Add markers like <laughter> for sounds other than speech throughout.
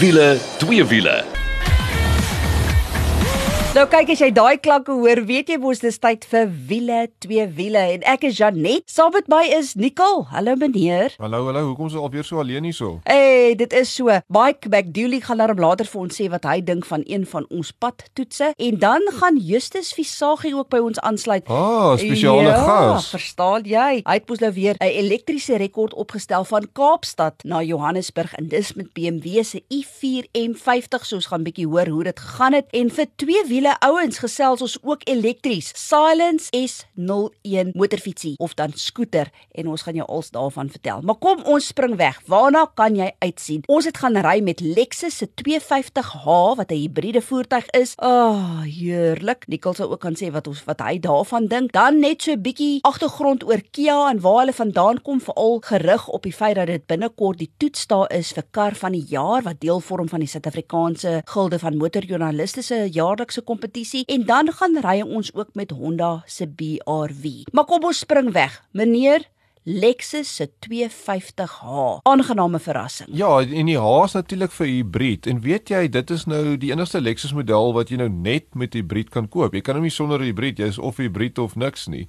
wiele, twee wiele. Nou kyk as jy daai klanke hoor, weet jy mos dis tyd vir wiele, twee wiele en ek is Janet. Saam met my is Nicole. Hallo meneer. Hallo, hallo, hoekom is jy alweer so alleen hierso? Hey, dit is so. Mike McDooley gaan daarom later vir ons sê wat hy dink van een van ons padtoetse en dan gaan Justus Visagie ook by ons aansluit. Ah, spesiale ja, gas. verstaan jy? Hy het mos nou weer 'n elektriese rekord opgestel van Kaapstad na Johannesburg en dis met BMW se i4 M50. So ons gaan 'n bietjie hoor hoe dit gegaan het en vir twee wiele ouens gesels ons ook elektries. Silence S01 motorfietsie of dan skooter en ons gaan jou als daarvan vertel. Maar kom ons spring weg. Waarna kan jy uitsien? Ons het gaan ry met Lexus se 250h wat 'n hibriede voertuig is. Ah, oh, heerlik. Nicole sou ook kan sê wat ons wat hy daarvan dink. Dan net so 'n bietjie agtergrond oor Kia en waar hulle vandaan kom, veral gerig op die feit dat dit binnekort die toets daar is vir kar van die jaar wat deel vorm van die Suid-Afrikaanse Gilde van Motorjoernaliste se jaarlikse kompetisie en dan gaan ry ons ook met Honda se BRV. Maar kom ons spring weg. Meneer Lexus se 250h. Aangename verrassing. Ja, en die H is natuurlik vir hibrid. En weet jy, dit is nou die enigste Lexus model wat jy nou net met hibrid kan koop. Jy kan hom nie sonder hibrid, jy is of hibrid of niks nie.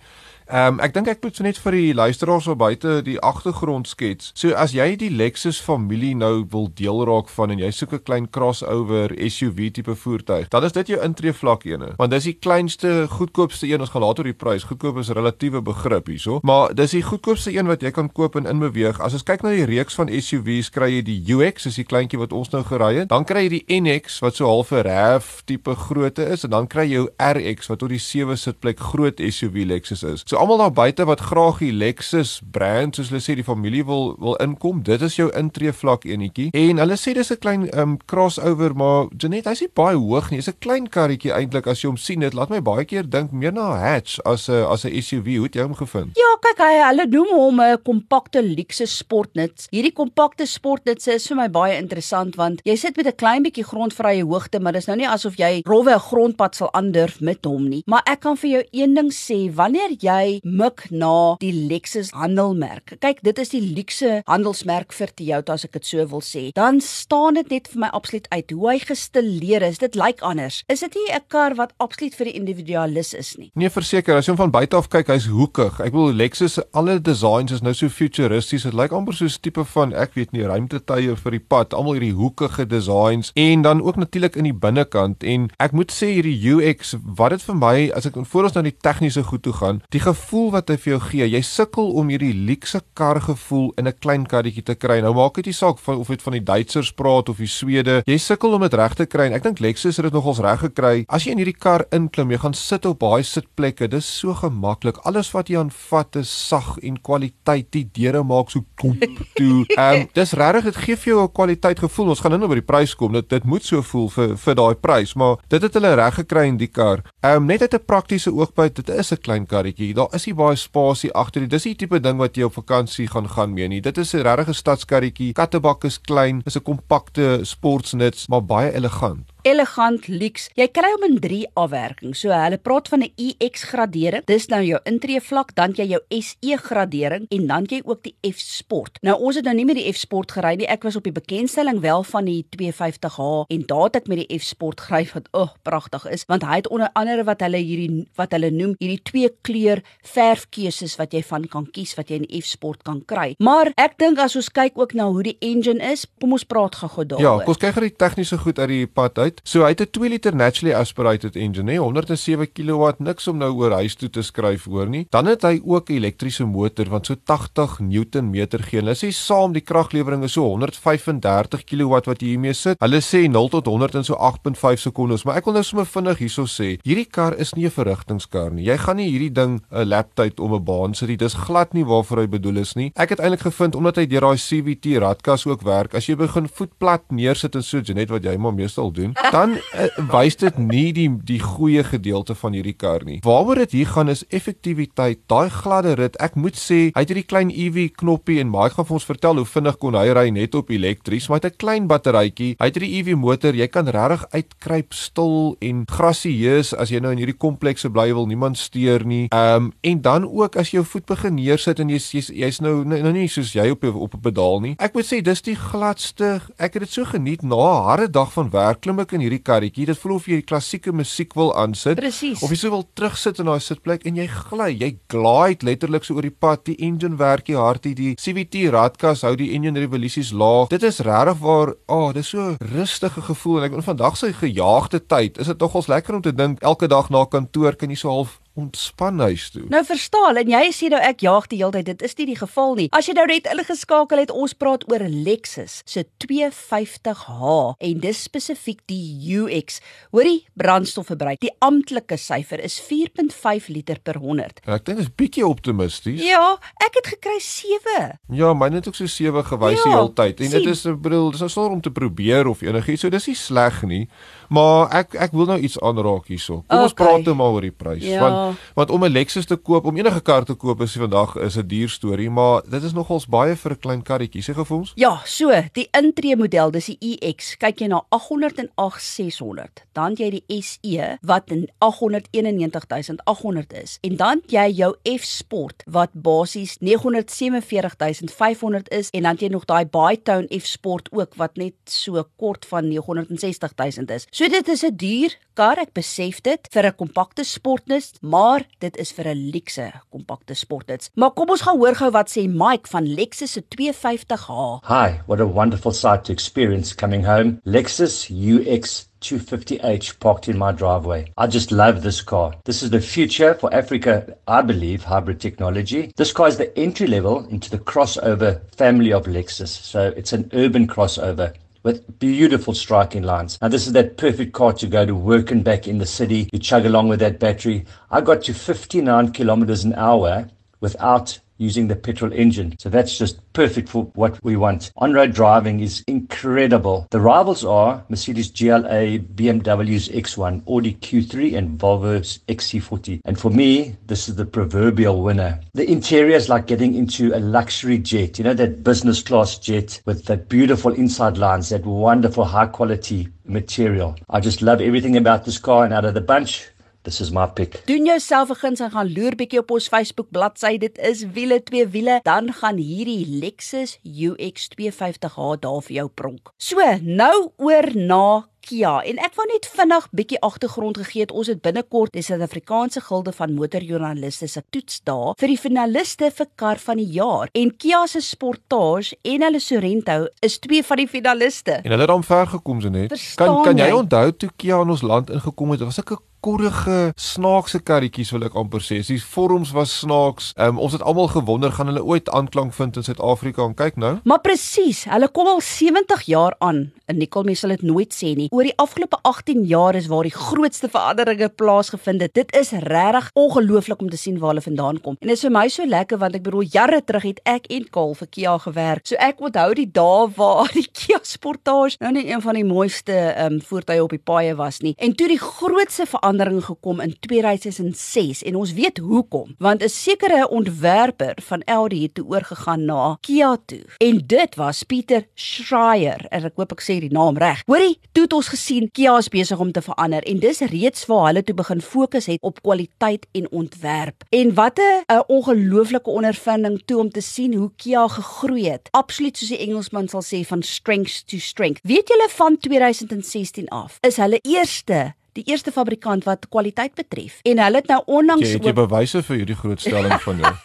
Ehm um, ek dink ek moet so net vir die luisteraars op buite die agtergrond skets. So as jy die Lexus familie nou wil deel raak van en jy soek 'n klein crossover SUV tipe voertuig, dan is dit jou intree vlak ene. Want dis die kleinste, goedkoopste een. Ons gaan later oor die prys. Goedkoop is 'n relatiewe begrip hierso, maar dis die goedkoopste een wat jy kan koop en inbeweeg. As ons kyk na die reeks van SUV's, kry jy die UX, dis die kleintjie wat ons nou gery het. Dan kry jy die NX wat so half 'n RAV tipe grootte is en dan kry jy jou RX wat tot die 7 sitplek groot SUV Lexus is. So almal daar buite wat graag die Lexus brand soos hulle sê die familie wil wil inkom, dit is jou intree vlak enetjie. En hulle sê dis 'n klein um crossover, maar Janet, hy's nie baie hoog nie. Dis 'n klein karretjie eintlik as jy hom sien. Dit laat my baie keer dink meer na 'n hatch as 'n as 'n SUV. Hoe het jy hom gevind? Ja, kyk hy, hulle noem hom 'n kompakte luukse sportnuts. Hierdie kompakte sportnuts is vir my baie interessant want jy sit met 'n klein bietjie grondvrye hoogte, maar dis nou nie asof jy rowwe 'n grondpad sal aandurf met hom nie. Maar ek kan vir jou een ding sê, wanneer jy mik na die Lexus handelmerk. Kyk, dit is die luukse handelsmerk vir Toyota as ek dit so wil sê. Dan staan dit net vir my absoluut uit hoe hy gestileer is. Dit lyk anders. Is dit nie 'n kar wat absoluut vir die individualis is nie? Nee, verseker, as jy hom van buite af kyk, hy's hoekig. Ek bedoel Lexus alle designs is nou so futuristies. Dit lyk amper soos tipe van, ek weet nie, ruimtetuie vir die pad. Almal hierdie hoekige designs en dan ook natuurlik in die binnekant en ek moet sê hierdie UX, wat dit vir my as ek voor ons nou die tegniese goed toe gaan, die gevoel wat hy vir jou gee. Jy sukkel om hierdie luukse kar gevoel in 'n klein karretjie te kry. Nou maak dit nie saak of dit van die Duitsers praat of die Swede. Jy sukkel om dit reg te kry. Ek dink Lexus het dit nogals reg gekry. As jy in hierdie kar inklim, jy gaan sit op baie sitplekke. Dis so gemaklik. Alles wat jy aanvat is sag en kwaliteit. Die deure maak so klomp toe. <laughs> Ehm um, dis regtig dit gee vir jou 'n kwaliteit gevoel. Ons gaan nou by die prys kom. Dit dit moet so voel vir vir daai prys, maar dit het hulle reg gekry in die kar. Ehm um, net uit 'n praktiese oogpunt, dit is 'n klein karretjie daar is nie baie spasie agter nie. Dis die tipe ding wat jy op vakansie gaan gaan mee nie. Dit is 'n regte stadskarretjie. Kattebak is klein, is 'n kompakte sportsnuts, maar baie elegant elegant luks. Jy kry hom in 3 afwerking. So hulle praat van 'n EX gradering. Dis nou jou intree vlak, dan jy jou SE gradering en dan jy ook die F Sport. Nou ons het nou nie met die F Sport gery nie. Ek was op die bekendstelling wel van die 250h en daar het ek met die F Sport gery wat o, oh, pragtig is, want hy het onder andere wat hulle hierdie wat hulle noem hierdie twee kleur verfkeuses wat jy van kan kies wat jy in die F Sport kan kry. Maar ek dink as ons kyk ook na hoe die engine is, kom ons praat gou-gou daaroor. Ja, kom ons kyk gou die tegniese goed uit die pad uit uit. So hy het 'n 2 liter naturally aspirated engine, hè, 107 kW, niks om nou oor huis toe te skryf hoor nie. Dan het hy ook 'n elektriese motor wat so 80 Newtonmeter gee. Hulle sê saam die kraglewering is so 135 kW wat jy hiermee sit. Hulle sê 0 tot 100 in so 8.5 sekondes, maar ek wil nou sommer vinnig hierso sê, hierdie kar is nie 'n verrigtingskar nie. Jy gaan nie hierdie ding 'n laptyd om 'n baan sit nie. Dis glad nie waarvoor hy bedoel is nie. Ek het eintlik gevind omdat hy deur daai CVT radkas ook werk. As jy begin voetplat neersit en so net wat jy maar meestal doen, dan uh, wys dit nie die die goeie gedeelte van hierdie kar nie. Waaroor dit hier gaan is effektiwiteit, daai gladde rit. Ek moet sê, hy het hierdie klein EV knoppie en Mike gaan vir ons vertel hoe vinnig kon hy ry net op elektries, maar hy het 'n klein batterytjie. Hy het hierdie EV motor, jy kan regtig uitkruip stil en grasieus as jy nou in hierdie komplekse bly wil niemand steur nie. Ehm um, en dan ook as jy jou voet begin neersit en jy's jy's jy nou nou nie soos jy op op 'n pedaal nie. Ek moet sê dis die gladste. Ek het dit so geniet na 'n harde dag van werk klim ek in hierdie karretjie. Dit voel of jy klassieke musiek wil aansit Precies. of jy sou wil terugsit in daai sitplek en jy gly. Jy glide letterlik so oor die pad. Die engine werk hier hard. Die CVT radkas hou die engine revolusies laag. Dit is regtig waar, ag, oh, dis so rustige gevoel en ek in vandag se gejaagde tyd is dit nogals lekker om te dink elke dag na kantoor kan jy so half ontspan huis toe. Nou verstaan en jy sê nou ek jaag die hele tyd. Dit is nie die geval nie. As jy nou net ingeskakel het, ons praat oor Lexus se 250h en dis spesifiek die UX. Hoorie, brandstofverbruik. Die amptelike syfer is 4.5 liter per 100. Ek dink dit is bietjie optimisties. Ja, ek het gekry 7. Ja, myne het ook so 7 gewys Ja, die hele tyd. En dit is 'n bedoel, dis nou sonder om te probeer of enigiets. So dis nie sleg nie. Maar ek ek wil nou iets aanraak hierso. Kom ons Okay. praat nou maar oor die prys. Ja. Want want om 'n Lexus te koop, om enige kar te koop is vandag is 'n duur storie, maar dit is nogals baie vir 'n klein karretjie, sê gevoels. Ja, so, die intree model, dis die EX. Kyk jy na 808 600, dan jy die SE wat in 891800 is. En dan jy jou F Sport wat basies 947500 is en dan jy nog daai Bytone F Sport ook wat net so kort van 960000 is. So dit is 'n duur kar, ek besef dit, vir 'n kompakte sportnuts, maar dit is vir 'n luukse kompakte sportnuts. Maar kom ons gaan hoor gou wat sê Mike van Lexus se 250h. Hi, what a wonderful sight to experience coming home. Lexus UX 250h parked in my driveway. I just love this car. This is the future for Africa, I believe, hybrid technology. This car is the entry level into the crossover family of Lexus. So it's an urban crossover with beautiful striking lines. Now, this is that perfect car to go to work and back in the city. You chug along with that battery. I got to 59 kilometers an hour without using the petrol engine. So that's just perfect for what we want. On-road driving is incredible. The rivals are Mercedes GLA, BMW's X1, Audi Q3 and Volvo's XC40. And for me, this is the proverbial winner. The interior is like getting into a luxury jet, you know, that business class jet with that beautiful inside lines, that wonderful high quality material. I just love everything about this car and out of the bunch, this is my pick. Doen jouself 'n guns en gaan loer bietjie op ons Facebook bladsy. Dit is wiele twee wiele, dan gaan hierdie Lexus UX 250h daar vir jou pronk. So, nou oor na Kia en ek wou net vinnig bietjie agtergrond gegee het. Ons het binnekort die Suid-Afrikaanse Gilde van Motorjoernaliste se toetsdae vir die finaliste vir kar van die jaar. En Kia se Sportage en hulle Sorento is twee van die finaliste. En hulle het dan ver gekom so net. Verstaan Kan kan jy jy? onthou toe Kia in ons land ingekom het? Was ek 'n korrige snaakse karretjies wil ek amper sê. Die vorms was snaaks. Um, ons het almal gewonder gaan hulle ooit aanklank vind in Suid-Afrika en kyk nou. Maar presies, hulle kom al 70 jaar aan. En Nicole mens sal dit nooit sê nie. Oor die afgelope 18 jaar is waar die grootste veranderinge plaasgevind het. Dit is regtig ongelooflik om te sien waar hulle vandaan kom. En dit is vir my so lekker want ek bedoel jare terug het ek en Kaal vir Kia gewerk. So ek onthou die dae waar die Kia Sportage nou nie een van die mooiste ehm um, voertuie op die paaie was nie. En toe die grootste verandering gekom in 2006 en ons weet hoekom, want 'n sekere ontwerper van Audi het toe oorgegaan na Kia toe. En dit was Pieter Schreier, en ek hoop ek sê die naam reg. Hoorie, toe het ons gesien Kia is besig om te verander en dis reeds waar hulle toe begin fokus het op kwaliteit en ontwerp. En wat 'n ongelooflike ondervinding toe om te sien hoe Kia gegroei het. Absoluut soos die Engelsman sal sê van strength to strength. Weet julle van 2016 af is hulle eerste die eerste fabrikant wat kwaliteit betref. En hulle het nou onlangs Jy het jy bewyse vir hierdie groot stelling van jou. <laughs>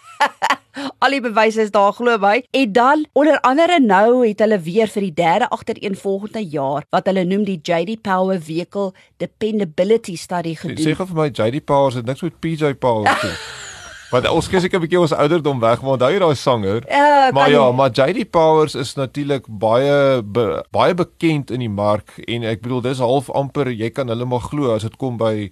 al die bewyse is daar glo my. En dan onder andere nou het hulle weer vir die derde agtereenvolgende jaar wat hulle noem die JD Power Vehicle Dependability Study Sê gedoen. gou vir my JD Power het niks met PJ Power te doen. <laughs> Want ons skies ek 'n bietjie ons ouderdom weg, maar onthou jy daai sanger? Uh, maar ja, maar JD Powers is natuurlik baie be, baie bekend in die mark en ek bedoel dis half amper jy kan hulle maar glo as dit kom by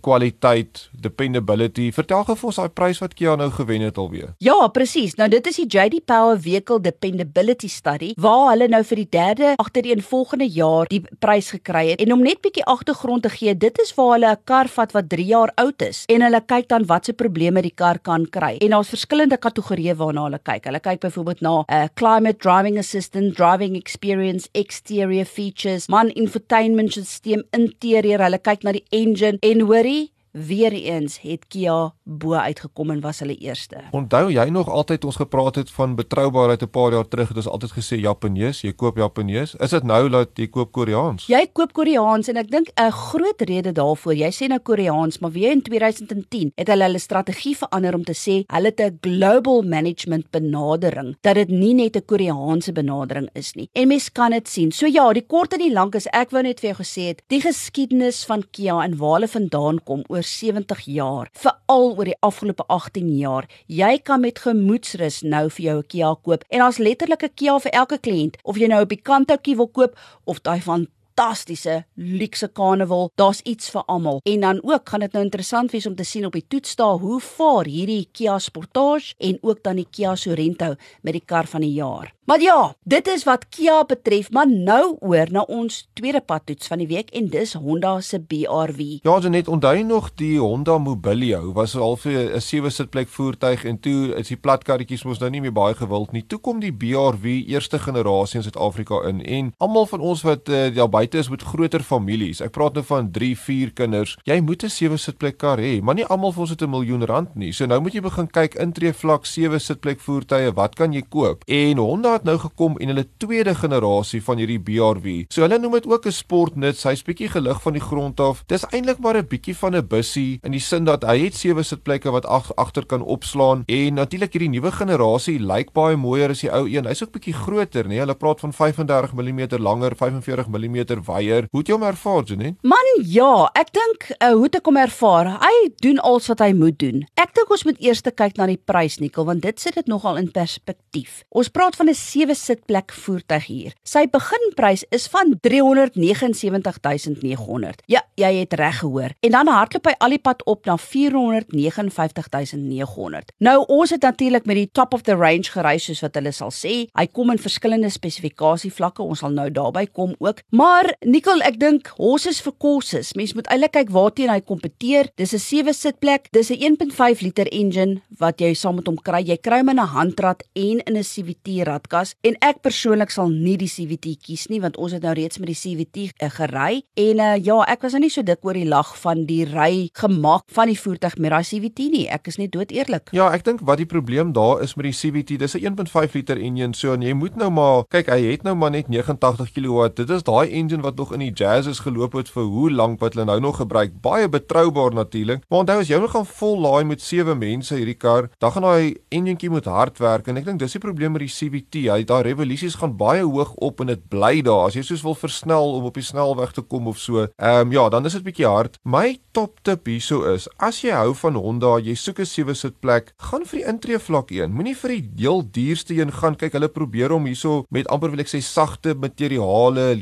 kwaliteit, dependability. Vertel gou vir ons daai prys wat Kia nou gewen het alweer. Ja, presies. Nou dit is die JD Power Vehicle Dependability Study waar hulle nou vir die derde agtereenvolgende jaar die prys gekry het. En om net bietjie agtergrond te gee, dit is waar hulle 'n kar vat wat 3 jaar oud is en hulle kyk dan watse probleme die kar kan kry. En daar's verskillende kategorieë waarna hulle kyk. Hulle kyk byvoorbeeld na 'n uh, climate driving assistant, driving experience, exterior features, man infotainment system, interieur. Hulle kyk na die engine en hoorie Weereens het Kia bo uitgekom en was hulle eerste. Onthou jy nog altyd ons gepraat het van betroubaarheid 'n paar jaar terug het ons altyd gesê Japanees, jy koop Japanees. Is dit nou dat jy koop Koreaans? Jy koop Koreaans en ek dink 'n groot rede daarvoor, jy sê nou Koreaans, maar weer in 2010 het hulle hulle strategie verander om te sê hulle het 'n global management benadering dat dit nie net 'n Koreaanse benadering is nie. En mens kan dit sien. So ja, die kort en die lank is ek wou net vir jou gesê het, die geskiedenis van Kia en waar hulle vandaan kom oor 70 jaar, veral oor die afgelope 18 jaar. Jy kan met gemoedsrus nou vir jou 'n Kia koop en daar's letterlik 'n Kia vir elke kliënt of jy nou 'n Picanto-kie wil koop of daai van fantastiese luukse karnaval. Daar's iets vir almal. En dan ook gaan dit nou interessant wees om te sien op die toetsdae hoe vaar hierdie Kia Sportage en ook dan die Kia Sorento met die kar van die jaar. Maar ja, dit is wat Kia betref, maar nou oor na ons tweede padtoets van die week en dis Honda se BRV. Ja, jy net onthou nog die Honda Mobilio was al vir 'n sewe sitplek voertuig en toe is die platkarretjies mos nou nie meer baie gewild nie. Toe kom die BRV eerste generasie in Suid-Afrika in en almal van ons wat uh, daar buite is met groter families. Ek praat nou van 3, 4 kinders. Jy moet 'n sewe sitplek kar hê, maar nie almal van ons het 'n miljoen rand nie. So nou moet jy begin kyk intree vlak sewe sitplek voertuie, wat kan jy koop? En Honda het nou gekom en hulle tweede generasie van hierdie BRV. So hulle noem dit ook 'n sportnuts. Hy's bietjie gelig van die grond af. Dis eintlik maar 'n bietjie van 'n bussie in die sin dat hy het sewe sitplekke wat ag agter kan opslaan en natuurlik hierdie nuwe generasie lyk baie mooier as die ou een. Hy's ook bietjie groter, nee. Hulle praat van 35 mm langer, 45 mm wyer. Hoe het jy hom ervaar, Jenet? Man, ja, ek dink uh, hoe het ek hom ervaar? Hy doen alles wat hy moet doen. Ek dink ons moet eers kyk na die prys, Nikkel, want dit sit dit nogal in perspektief. Ons praat van 'n sewe sitplek voertuig hier. Sy beginprys is van 379900. Ja, jy het reg gehoor. En dan hardloop hy al die pad op na 459900. Nou ons het natuurlik met die top of the range gereis soos wat hulle sal sê. Hy kom in verskillende spesifikasievlakke. Ons sal nou daarby kom ook. Maar Nikkel, ek dink ons is vir kosses. Mens moet eintlik kyk waarteen hy kompeteer. Dis 'n sewe sitplek. Dis 'n 1.5 liter engine wat jy saam met hom kry. Jy kry hom in 'n handrat en in 'n CVT radkas en ek persoonlik sal nie die CVT kies nie want ons het nou reeds met die CVT eh, gery en uh, ja ek was nou nie so dik oor die lag van die ry gemaak van die voertuig met daai CVT nie ek is net dood eerlik ja ek dink wat die probleem daar is met die CVT dis 'n 1.5 liter engine so en jy moet nou maar kyk hy het nou maar net 89 kW dit is daai engine wat nog in die jazz is geloop het vir hoe lank wat hulle nou nog gebruik baie betroubaar natuurlik maar onthou as jy nou gaan vol laai met sewe mense hierdie kar dan gaan daai enjintjie moet hard werk en ek dink dis die probleem met die CVT hy daai revolusies gaan baie hoog op en dit bly daar. As jy soos wil versnel om op die snelweg te kom of so, ehm um, ja, dan is dit bietjie hard. My top tip hierso is, as jy hou van Honda, jy soek 'n sewe sit plek, gaan vir die intree vlak 1. Moenie vir die heel duurste een gaan kyk. Hulle probeer om hierso met amper wil ek sê sagte materiale,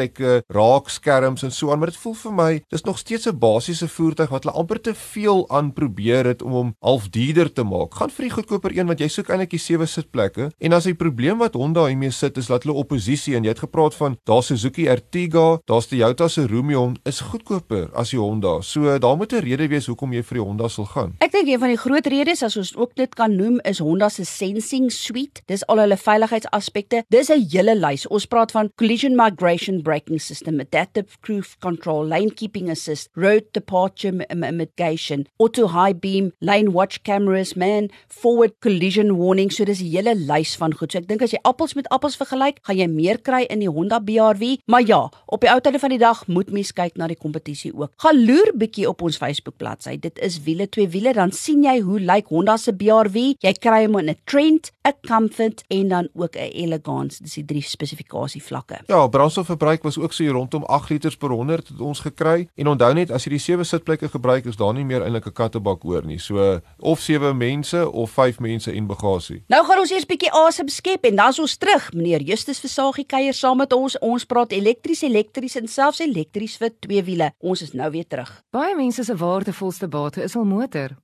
leersitplekke, raakskerms en so aan, maar dit voel vir my dis nog steeds 'n basiese voertuig wat hulle amper te veel aan probeer het om hom half duurder te maak. Gaan vir die goedkoper een want jy soek eintlik die sewe sitplekke en as jy probleem wat Honda hiermee sit is dat hulle oppositie en jy het gepraat van daar Suzuki Ertiga, daar's die Toyota se Romion is goedkoper as die Honda. So daar moet 'n rede wees hoekom jy vir die Honda sal gaan. Ek dink een van die groot redes as ons ook dit kan noem is Honda se sensing suite. Dis al hulle veiligheidsaspekte. Dis 'n hele lys. Ons praat van collision migration braking system, adaptive cruise control, lane keeping assist, road departure mitigation, auto high beam, lane watch cameras, man, forward collision warning. So dis 'n hele lys van goed. So ek dink as jy appels met appels vergelyk, gaan jy meer kry in die Honda BRV, maar ja, op die ou tye van die dag moet mens kyk na die kompetisie ook. Gaan loer bietjie op ons Facebook bladsy. Dit is wiele twee wiele, dan sien jy hoe lyk Honda se BRV. Jy kry hom in 'n Trend, 'n Comfort en dan ook 'n Elegance. Dis die drie spesifikasie vlakke. Ja, brandstofverbruik sitplek was ook so hier rondom 8 liters per 100 het ons gekry. En onthou net as jy die sewe sitplekke gebruik, is daar nie meer eintlik 'n kattebak oor nie. So of sewe mense of vyf mense en bagasie. Nou gaan ons eers bietjie asem skep en dan is ons terug. Meneer Justus Versagie kuier saam met ons. Ons praat elektries, elektries en selfs elektries vir twee wiele. Ons is nou weer terug. Baie mense se waardevolste bate is hul motor.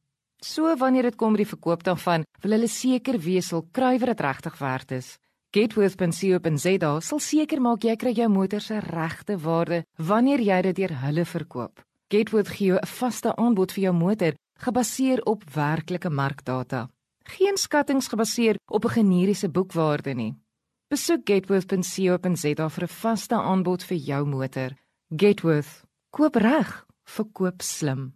So wanneer dit kom by die verkoop daarvan, wil hulle seker wees hul kruiwer dit regtig werd is. Gateworth.co.za sal seker maak jy kry jou motor se regte waarde wanneer jy dit deur hulle verkoop. Gateworth gee jou 'n vaste aanbod vir jou motor gebaseer op werklike markdata. Geen skattings gebaseer op 'n generiese boekwaarde nie. Besoek gateworth.co.za vir 'n vaste aanbod vir jou motor. Gateworth. Koop reg, verkoop slim.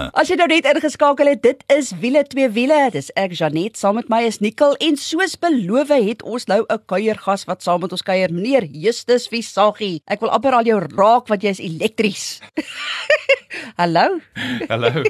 As jy nou net ingeskakel het, dit is wiele twee wiele. Dis ek Janet, saam met my is Nicole en soos beloof het ons nou 'n kuiergas wat saam met ons kuier, meneer Justus Visagie. Ek wil amper al jou raak wat jy is elektries. <laughs> Hallo. Hallo. <laughs>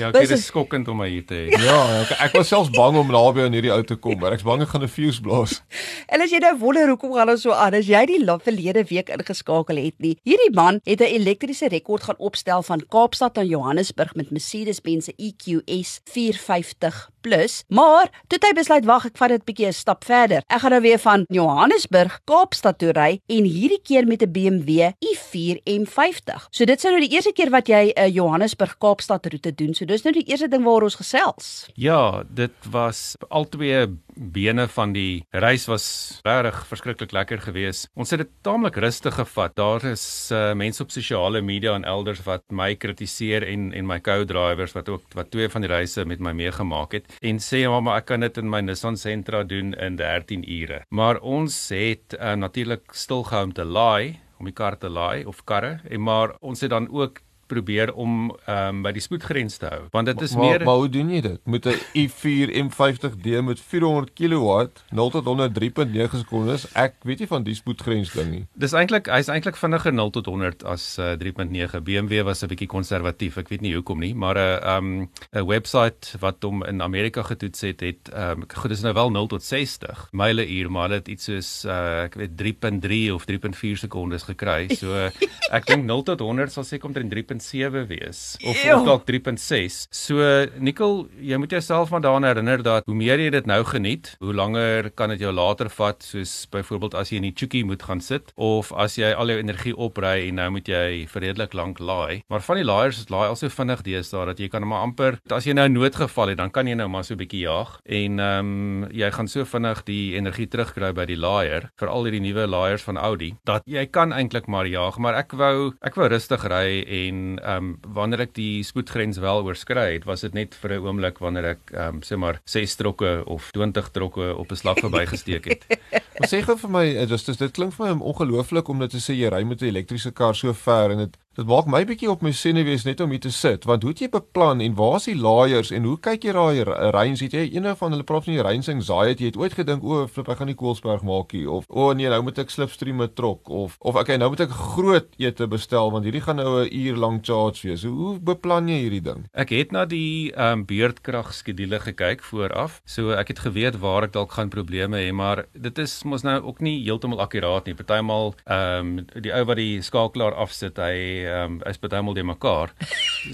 Ja, ek is skokkend om my hier te hê. Ja, ek, ek was selfs bang om naby aan hierdie ou te kom, maar ek's bang ek gaan 'n fuse blaas. <laughs> En as jy nou wonder hoekom gaan ons so aan, as jy die verlede week ingeskakel het nie. Hierdie man het 'n elektriese rekord gaan opstel van Kaapstad aan Johannesburg met Mercedes-Benz EQS 450 plus, maar toe het hy besluit wag, ek vat dit bietjie 'n stap verder. Ek gaan nou weer van Johannesburg Kaapstad toe ry en hierdie keer met 'n BMW i4 M50. So dit sou nou die eerste keer wat jy 'n uh, Johannesburg Kaapstad roete doen. So dis nou die eerste ding waaroor ons gesels. Ja, dit was albei bene van die reis was regtig verskriklik lekker geweest. Ons het dit taamlik rustig gevat. Daar is uh, mense op sosiale media en elders wat my kritiseer en en my co-drivers wat ook wat twee van die reise met my meegemaak het en sê ja, maar ek kan dit in my Nissan Sentra doen in 13 ure. Maar ons het uh, natuurlik stilgehou om te laai om die kar te laai of karre en maar ons het dan ook probeer om ehm um, by die spoedgrens te hou want dit is maar, meer Maar hoe doen jy dit? Met 'n i4 M50D met 400 kW, 0 tot 100 3.9 sekondes. Ek weet nie van die spoedgrens ding nie. Dis eintlik hy's eintlik vinniger 0 tot 100 as uh, 3.9. BMW was 'n bietjie konservatief. Ek weet nie hoekom nie, maar 'n uh, ehm um, 'n webwerf wat hom in Amerika getoets het, het ehm um, goed, dis nou wel 0 tot 60 myle uur, maar dit iets soos uh, ek weet 3.3 of 3.4 sekondes gekry. So ek dink 0 tot 100 sal seker omtrent 3.7 wees of Eeuw. of dalk 3.6. So Nikkel, jy moet jouself maar daaraan herinner dat hoe meer jy dit nou geniet, hoe langer kan dit jou later vat, soos byvoorbeeld as jy in die chookie moet gaan sit of as jy al jou energie opry en nou moet jy vir redelik lank laai. Maar van die laaiers is laai al so vinnig deesdae dat jy kan maar amper as jy nou noodgeval het, dan kan jy nou maar so 'n bietjie jaag en ehm um, jy gaan so vinnig die energie terugkry by die laaier, veral hierdie nuwe laaiers van Audi, dat jy kan eintlik maar jaag, maar ek wou ek wou rustig ry en ehm um, wanneer ek die spoedgrens wel oorskry het, was dit net vir 'n oomblik wanneer ek ehm um, sê maar 6 trokke of 20 trokke op 'n slag verbygesteek het. <laughs> Maar sê gou vir my, eh, Justus, dit klink vir my ongelooflik om net te sê jy ry met 'n elektriese kar so ver en dit dit maak my bietjie op my senuwees net om hier te sit. Want hoe het jy beplan en waar is die laaiers en hoe kyk jy daai reins? Het jy een van hulle praat van die reins anxiety? Het jy ooit gedink o, flip, ek gaan nie Koelsberg maak hier of o nee, nou moet ek slipstream met trok of of okay, nou moet ek groot ete bestel want hierdie gaan nou 'n uur lank charge wees. Hoe, beplan jy hierdie ding? Ek het na die ehm um, beurtkrag skedule gekyk vooraf. So ek het geweet waar ek dalk gaan probleme hê, maar dit is mos nou ook nie heeltemal akkuraat nie. Partymal ehm um, die ou wat die skakelaar afsit, hy ehm um, is partymal de mekaar.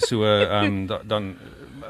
So <laughs> ehm um, da, dan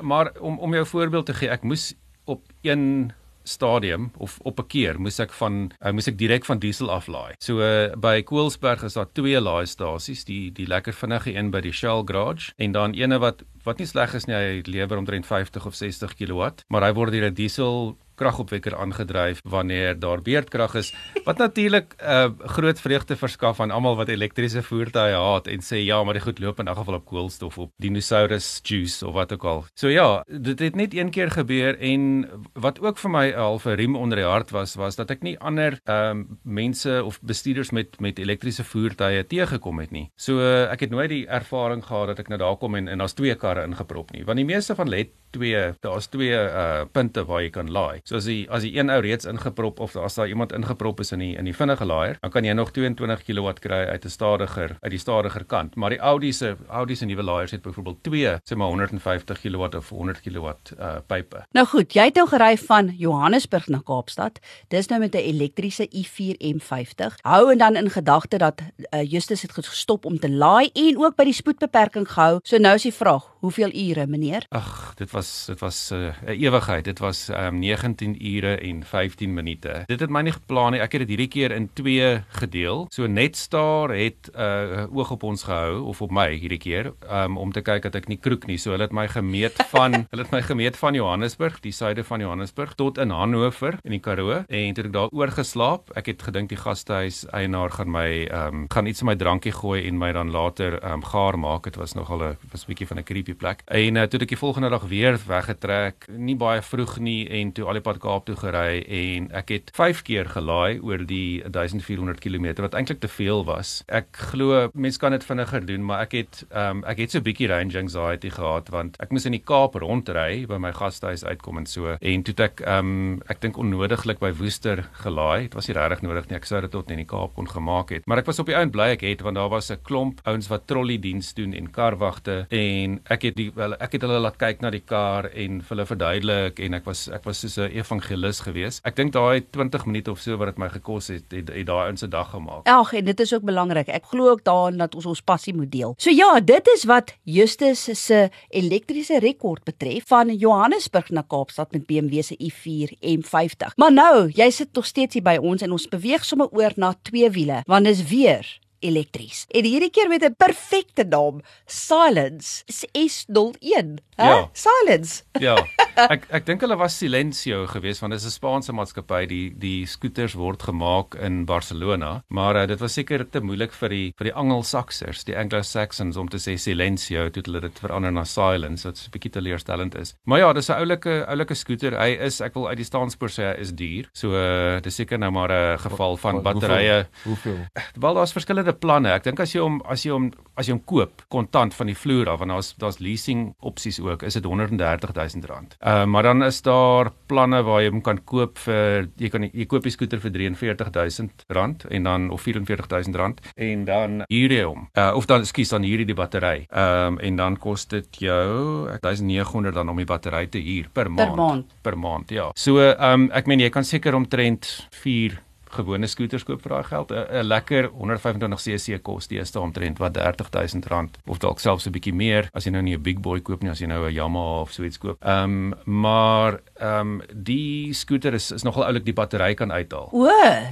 maar om om jou voorbeeld te gee, ek moes op een stadium of op 'n keer moes ek van uh, moes ek direk van diesel aflaai. So uh, by Koelsberg is daar twee laaistasies, die die lekker vinnige een by die Shell garage en dan ene wat wat nie sleg is nie. Hy lewer omtrent 50 of 60 kW, maar hy word deur 'n diesel kragopwekker aangedryf wanneer daar beerdkrag is wat natuurlik 'n uh, groot vreugde verskaf aan almal wat elektriese voertuie haat en sê ja maar dit goed loop in elk geval op koolstof op dinosaurus juice of wat ook al. So ja, dit het net een keer gebeur en wat ook vir my 'n halfe riem onder die hart was was dat ek nie ander um, mense of bestuurders met met elektriese voertuie teëgekom het nie. So uh, ek het nooit die ervaring gehad dat ek nou daar kom en en daar's twee karre ingeprop nie. Want die meeste van let twee daar's twee uh punte waar jy kan laai. So as jy as jy een ou reeds ingeprop of as daar iemand ingeprop is in die in die vinnige laaier, dan kan jy nog 22 kW kry uit 'n stadiger uit die stadiger kant. Maar die Audi se Audi se nuwe laaiers het byvoorbeeld twee, sê maar 150 kW of 100 kW uh pype. Nou goed, jy het nou gery van Johannesburg na Kaapstad. Dis nou met 'n elektriese i4 M50. Hou en dan in gedagte dat uh, Justus het gestop om te laai en ook by die spoedbeperking gehou. So nou is die vraag, hoeveel ure, meneer? Ag, dit was dit was 'n uh, ewigheid. Dit was um 19 ure en 15 minute. Dit het my nie geplan nie. Ek het dit hierdie keer in twee gedeel. So Netstar het 'n uh, oog op ons gehou of op my hierdie keer um, om te kyk dat ek nie kroek nie. So hulle het my gemeet <laughs> van hulle het my gemeet van Johannesburg, die suide van Johannesburg tot in Hannover in die Karoo en toe ek daar oorgeslaap. Ek het gedink die gastehuis eienaar gaan my um, gaan iets in my drankie gooi en my dan later um, gaar maak. Dit was nogal 'n was 'n bietjie van 'n creepy plek. En uh, toe ek die volgende dag weer weggetrek, nie baie vroeg nie en toe al die pad Kaap toe gery en ek het 5 keer gelaai oor die 1400 km wat eintlik te veel was. Ek glo mense kan dit vinniger doen, maar ek het um, ek het so 'n bietjie range anxiety gehad want ek moes in die Kaap rondry by my gastehuis uitkom en so en toe ek um, ek dink onnodiglik by Woester gelaai. Dit was nie regtig nodig nie. Ek sou dit tot in die Kaap kon gemaak het. Maar ek was op die einde bly ek het want daar was 'n klomp ouens wat trolley diens doen en karwagte en ek het die wel ek het hulle laat kyk na die kar en vir hulle verduidelik en ek was ek was soos 'n evangelis gewees. Ek dink daai 20 minute of so wat dit my gekos het, het, het daai in se dag gemaak. Ag, en dit is ook belangrik. Ek glo ook daarin dat ons ons passie moet deel. So ja, dit is wat Justus se elektriese rekord betref van Johannesburg na Kaapstad met BMW se i4 M50. Maar nou, jy sit nog steeds hier by ons en ons beweeg sommer oor na twee wiele, want dis weer elektries. En hierdie keer met 'n perfekte naam, Silence S01. Hè? Ja. Silence. <laughs> Ja. Ek ek dink hulle was Silencio geweest want dit is 'n Spaanse maatskappy die die skooters word gemaak in Barcelona, maar uh, dit was seker te moeilik vir die vir die Anglo-Saxers, die Anglo-Saxons om te sê Silencio, toe hulle dit verander na Silence wat 'n bietjie teleurstellend is. Maar ja, dis 'n oulike oulike skooter. Hy is ek wil uit die staanspoor sê hy is duur. So uh, dis seker nou maar 'n geval van batterye. Hoeveel? Wel daar's verskillende planne. Ek dink as jy hom as jy hom as jy hom koop kontant van die vloer af want daar's daar's leasing opsies ook, is dit 130 000 rand. Uh, maar dan is daar planne waar jy hom kan koop vir jy kan jy koop die skooter vir 43000 rand en dan of 44000 rand en dan huur jy hom. Uh, of dan skuis dan hierdie die battery. Ehm um, en dan kos dit jou 1900 dan om die battery te huur per maand. Per maand. Per maand, ja. So ehm um, ek meen jy kan seker omtrent 4 gewone skooters koop vir daai geld. 'n lekker 125cc kos daar omtrent wat R30000 of dalk selfs 'n bietjie meer as jy nou nie 'n big boy koop nie, as jy nou 'n Yamaha of so iets koop. Ehm um, maar ehm um, die skooter is is nogal oulik die battery kan uithaal. O,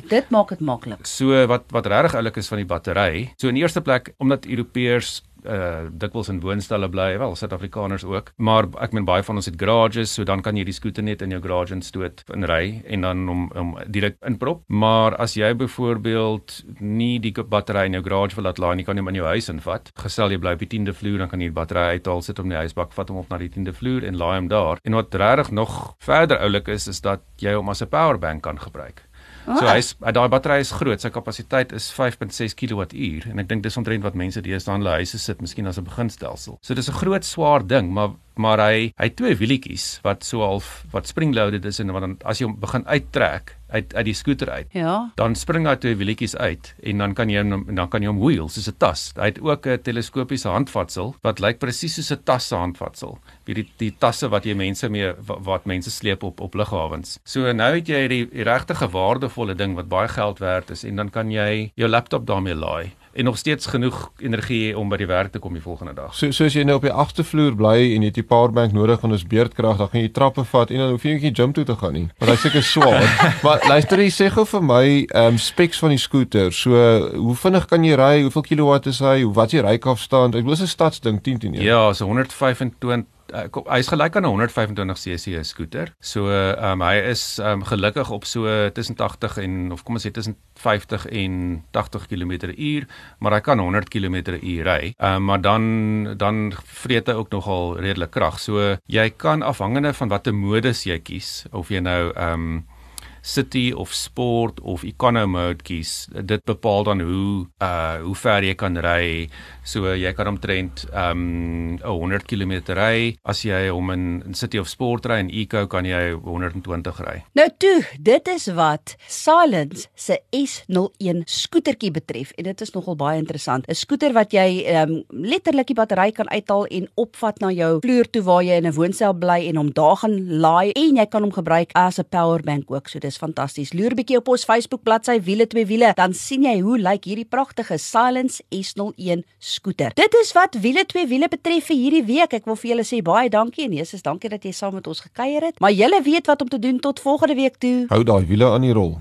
dit maak dit maklik. So wat wat regtig oulik is van die battery. So in eerste plek omdat Europeërs uh dikwels in woonstelle bly, wel Suid-Afrikaners ook, maar ek meen baie van ons het garages, so dan kan jy die skooter net in jou garage instoot in ry en dan om om direk inprop. Maar as jy byvoorbeeld nie die battery in jou garage wil laat laai nie, kan jy hom in jou huis invat. Gesel jy bly op die 10de vloer, dan kan jy die battery uithaal, sit hom in die huisbak, vat hom op na die 10de vloer en laai hom daar. En wat regtig nog verder oulik is, is dat jy hom as 'n powerbank kan gebruik. So ah. hy's daai battery is groot, sy kapasiteit is 5.6 kWh en ek dink dis omtrent wat mense deesdae in hulle huise sit, miskien as 'n beginstelsel. So dis 'n groot swaar ding, maar maar hy hy twee wielietjies wat so half wat spring-loaded is en wat dan as jy hom begin uittrek uit uit die skooter uit. Ja. Dan spring daar twee wielietjies uit en dan kan jy hom dan kan jy hom wheel soos 'n tas. Hy het ook 'n teleskopiese handvatsel wat lyk presies soos 'n tas se handvatsel. Wie die die tasse wat jy mense mee wat, wat mense sleep op op lughawens. So nou het jy die, die regte waardevolle ding wat baie geld werd is en dan kan jy jou laptop daarmee laai en nog steeds genoeg energie hê om by die werk te kom die volgende dag. So soos jy nou op die agste vloer bly en jy het die powerbank nodig want ons beerdkrag, dan gaan jy trappe vat en dan hoef jy nie gym toe te gaan nie. Want hy's seker swaar. <laughs> maar luister jy sê gou vir my, ehm um, specs van die skooter. So hoe vinnig kan jy ry? Hoeveel kilowatt is hy? Wat is die rykafstand? Ek bedoel 'n stadsding 10 10 Ja, so 125 uh, hy's gelyk aan 'n 125 cc skooter. So ehm um, hy is ehm um, gelukkig op so tussen 80 en of kom ons sê tussen 50 en 80 km/h, maar hy kan 100 km/h ry. Ehm um, maar dan dan vreet hy ook nogal redelik krag. So jy kan afhangende van watter modus jy kies of jy nou ehm um, city of sport of econo mode kies. Dit bepaal dan hoe uh hoe ver jy kan ry. So jy kan omtrent um 'n 100 km ry as jy hom in, in city of sport ry en eco kan jy 120 ry. Nou toe, dit is wat Silence se S01 skootertjie betref en dit is nogal baie interessant. 'n Skooter wat jy um letterlik die battery kan uithaal en opvat na jou vloer toe waar jy in 'n woonstel bly en hom daar gaan laai en jy kan hom gebruik as 'n power bank ook. So dis is fantasties. Loer bietjie op ons Facebook bladsy Wiele twee wiele, dan sien jy hoe lyk hierdie pragtige Silence S01 skooter. Dit is wat Wiele twee wiele betref vir hierdie week. Ek wil vir julle sê baie dankie en Jesus, dankie dat jy saam met ons gekuier het. Maar julle weet wat om te doen tot volgende week toe. Hou daai wiele aan die rol.